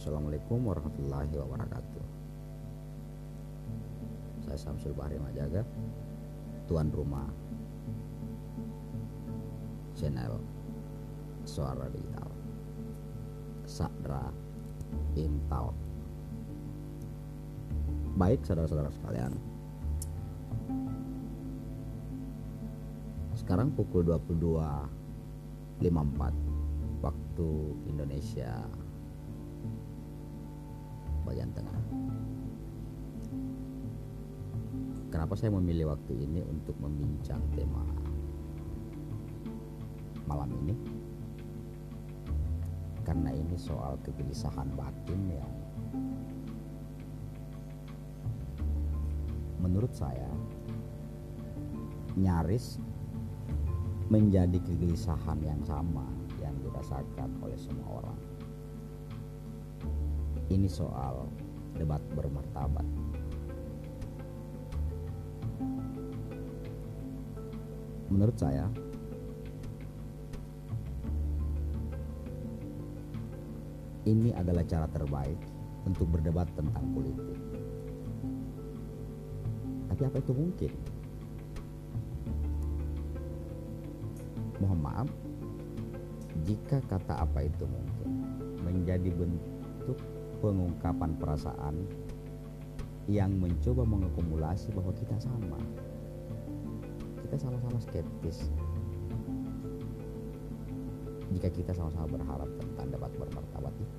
Assalamualaikum warahmatullahi wabarakatuh. Saya Samsul Bahri Majaga Tuan rumah Channel Suara Digital. Sadra Intal. Baik saudara-saudara sekalian. Sekarang pukul 22.54 Waktu Indonesia bagian tengah. Kenapa saya memilih waktu ini untuk membincang tema malam ini? Karena ini soal kegelisahan batin yang menurut saya nyaris menjadi kegelisahan yang sama yang dirasakan oleh semua orang ini soal debat bermartabat. Menurut saya, ini adalah cara terbaik untuk berdebat tentang politik. Tapi apa itu mungkin? Mohon maaf, jika kata apa itu mungkin menjadi bentuk pengungkapan perasaan yang mencoba mengakumulasi bahwa kita sama. Kita sama-sama skeptis. Jika kita sama-sama berharap tentang debat bermartabat itu.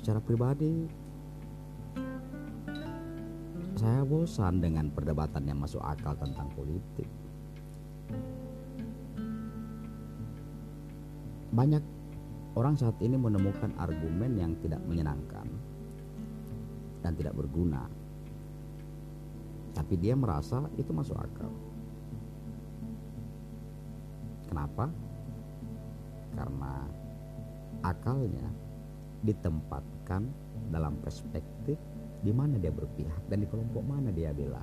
Secara pribadi, saya bosan dengan perdebatan yang masuk akal tentang politik. Banyak Orang saat ini menemukan argumen yang tidak menyenangkan dan tidak berguna. Tapi dia merasa itu masuk akal. Kenapa? Karena akalnya ditempatkan dalam perspektif di mana dia berpihak dan di kelompok mana dia bela.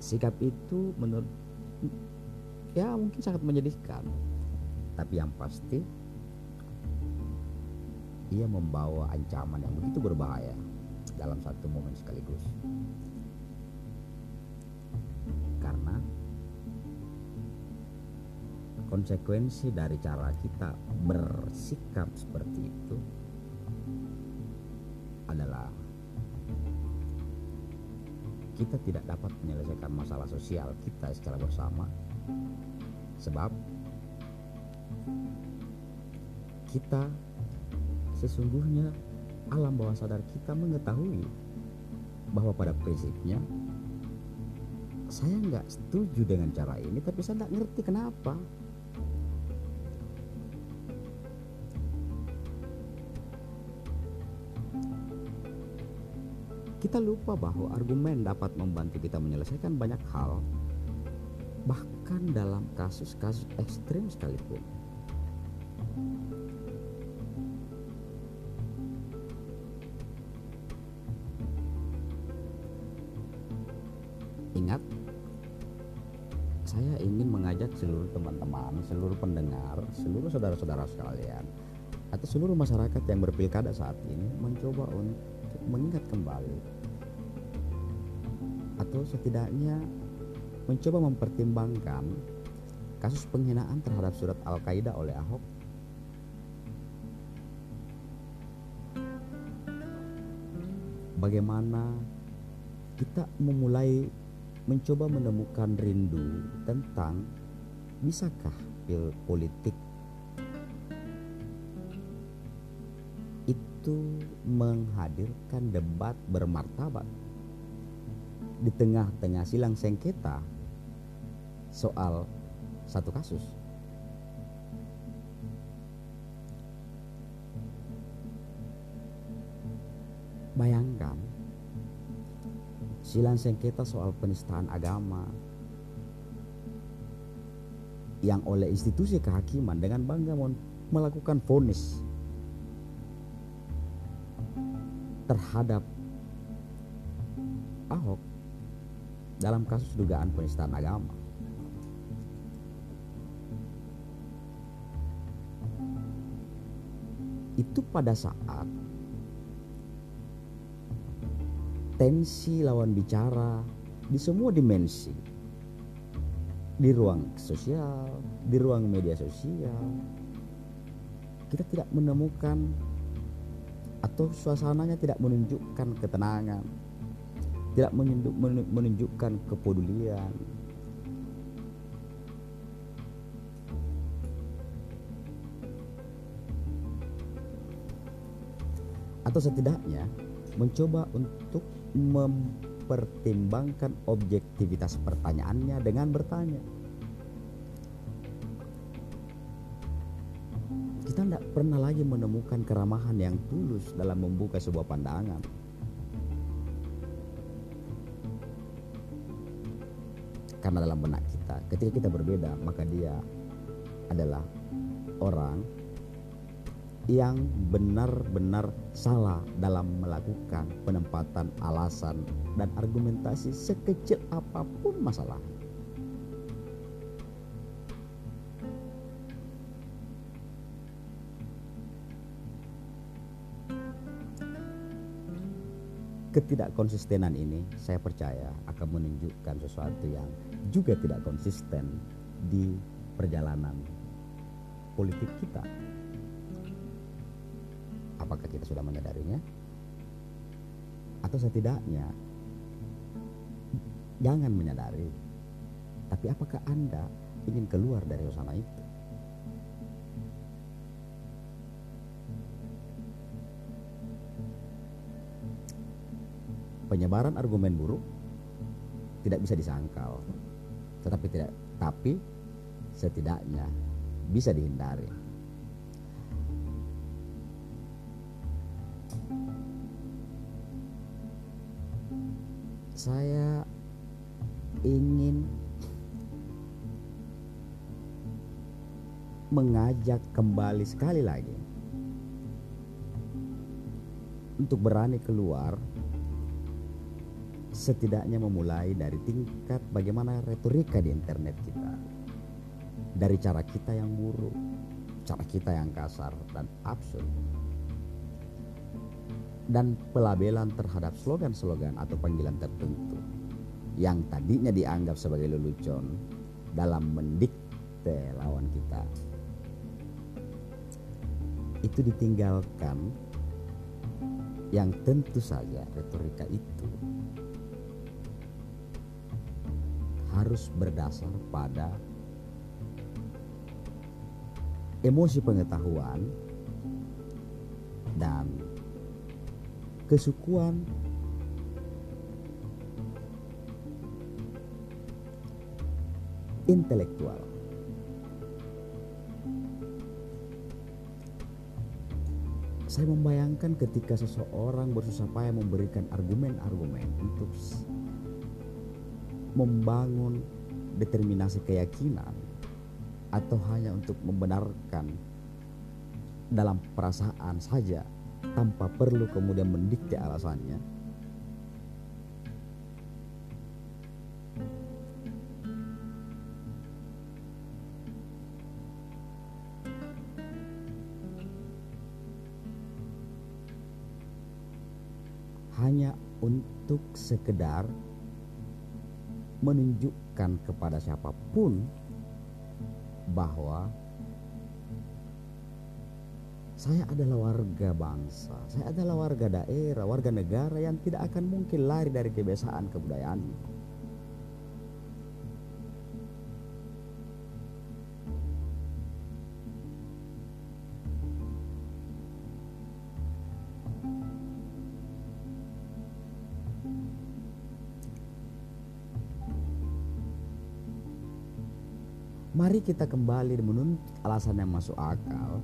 Sikap itu menurut ya mungkin sangat menyedihkan tapi yang pasti ia membawa ancaman yang begitu berbahaya dalam satu momen sekaligus. Karena konsekuensi dari cara kita bersikap seperti itu adalah kita tidak dapat menyelesaikan masalah sosial kita secara bersama sebab kita sesungguhnya alam bawah sadar kita mengetahui bahwa pada prinsipnya saya nggak setuju dengan cara ini tapi saya nggak ngerti kenapa. Kita lupa bahwa argumen dapat membantu kita menyelesaikan banyak hal bahkan dalam kasus-kasus ekstrim sekalipun Ingat, saya ingin mengajak seluruh teman-teman, seluruh pendengar, seluruh saudara-saudara sekalian, atau seluruh masyarakat yang berpilkada saat ini mencoba untuk mengingat kembali. Atau setidaknya mencoba mempertimbangkan kasus penghinaan terhadap surat Al-Qaeda oleh Ahok bagaimana kita memulai mencoba menemukan rindu tentang bisakah pil politik itu menghadirkan debat bermartabat di tengah-tengah silang sengketa soal satu kasus. Bayangkan, silang sengketa soal penistaan agama. Yang oleh institusi kehakiman dengan bangga melakukan vonis. Terhadap Ahok dalam kasus dugaan penistaan agama. Itu pada saat tensi lawan bicara di semua dimensi di ruang sosial, di ruang media sosial kita tidak menemukan atau suasananya tidak menunjukkan ketenangan, tidak menunjukkan kepedulian. Atau setidaknya mencoba untuk mempertimbangkan objektivitas pertanyaannya dengan bertanya. Kita tidak pernah lagi menemukan keramahan yang tulus dalam membuka sebuah pandangan. Karena dalam benak kita, ketika kita berbeda, maka dia adalah orang yang benar-benar salah dalam melakukan penempatan alasan dan argumentasi sekecil apa pun masalah. Ketidakkonsistenan ini saya percaya akan menunjukkan sesuatu yang juga tidak konsisten di perjalanan politik kita. Apakah kita sudah menyadarinya? Atau setidaknya jangan menyadari. Tapi apakah Anda ingin keluar dari suasana itu? Penyebaran argumen buruk tidak bisa disangkal, tetapi tidak tapi setidaknya bisa dihindari. Saya ingin mengajak kembali sekali lagi untuk berani keluar setidaknya memulai dari tingkat bagaimana retorika di internet kita dari cara kita yang buruk cara kita yang kasar dan absurd dan pelabelan terhadap slogan-slogan atau panggilan tertentu yang tadinya dianggap sebagai lelucon dalam mendikte lawan kita. Itu ditinggalkan. Yang tentu saja retorika itu harus berdasar pada emosi pengetahuan dan kesukuan intelektual. Saya membayangkan ketika seseorang bersusah payah memberikan argumen-argumen untuk membangun determinasi keyakinan atau hanya untuk membenarkan dalam perasaan saja tanpa perlu kemudian mendikte alasannya. Hanya untuk sekedar menunjukkan kepada siapa pun bahwa saya adalah warga bangsa, saya adalah warga daerah, warga negara yang tidak akan mungkin lari dari kebiasaan kebudayaan. Mari kita kembali menuntut alasan yang masuk akal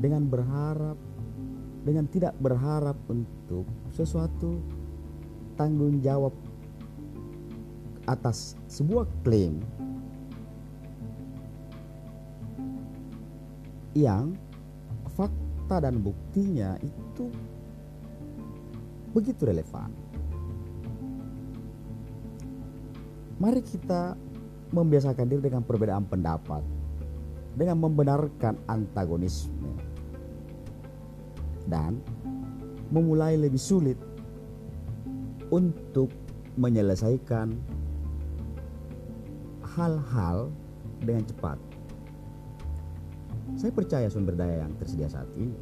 dengan berharap dengan tidak berharap untuk sesuatu tanggung jawab atas sebuah klaim yang fakta dan buktinya itu begitu relevan. Mari kita membiasakan diri dengan perbedaan pendapat, dengan membenarkan antagonisme, dan memulai lebih sulit untuk menyelesaikan hal-hal dengan cepat. Saya percaya sumber daya yang tersedia saat ini.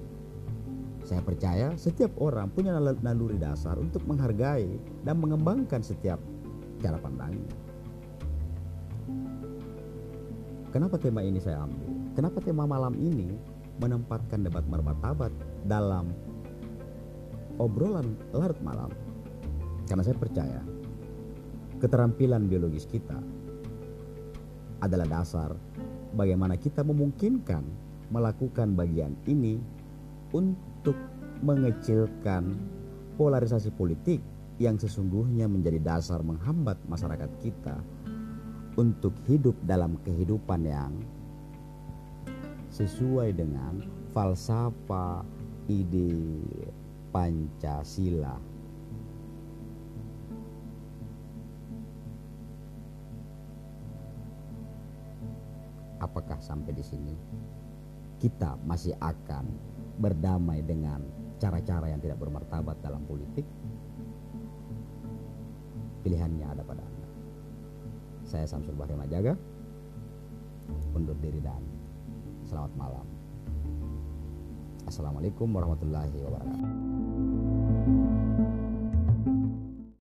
Saya percaya setiap orang punya naluri dasar untuk menghargai dan mengembangkan setiap cara pandangnya. Kenapa tema ini saya ambil? Kenapa tema malam ini menempatkan debat martabat dalam obrolan larut malam? Karena saya percaya keterampilan biologis kita adalah dasar bagaimana kita memungkinkan melakukan bagian ini untuk mengecilkan polarisasi politik yang sesungguhnya menjadi dasar menghambat masyarakat kita untuk hidup dalam kehidupan yang sesuai dengan falsafah ide Pancasila. Apakah sampai di sini kita masih akan berdamai dengan cara-cara yang tidak bermartabat dalam politik? Pilihannya ada pada Anda. Saya Samsul Bahri Majaga. Undur diri dan selamat malam. Assalamualaikum warahmatullahi wabarakatuh.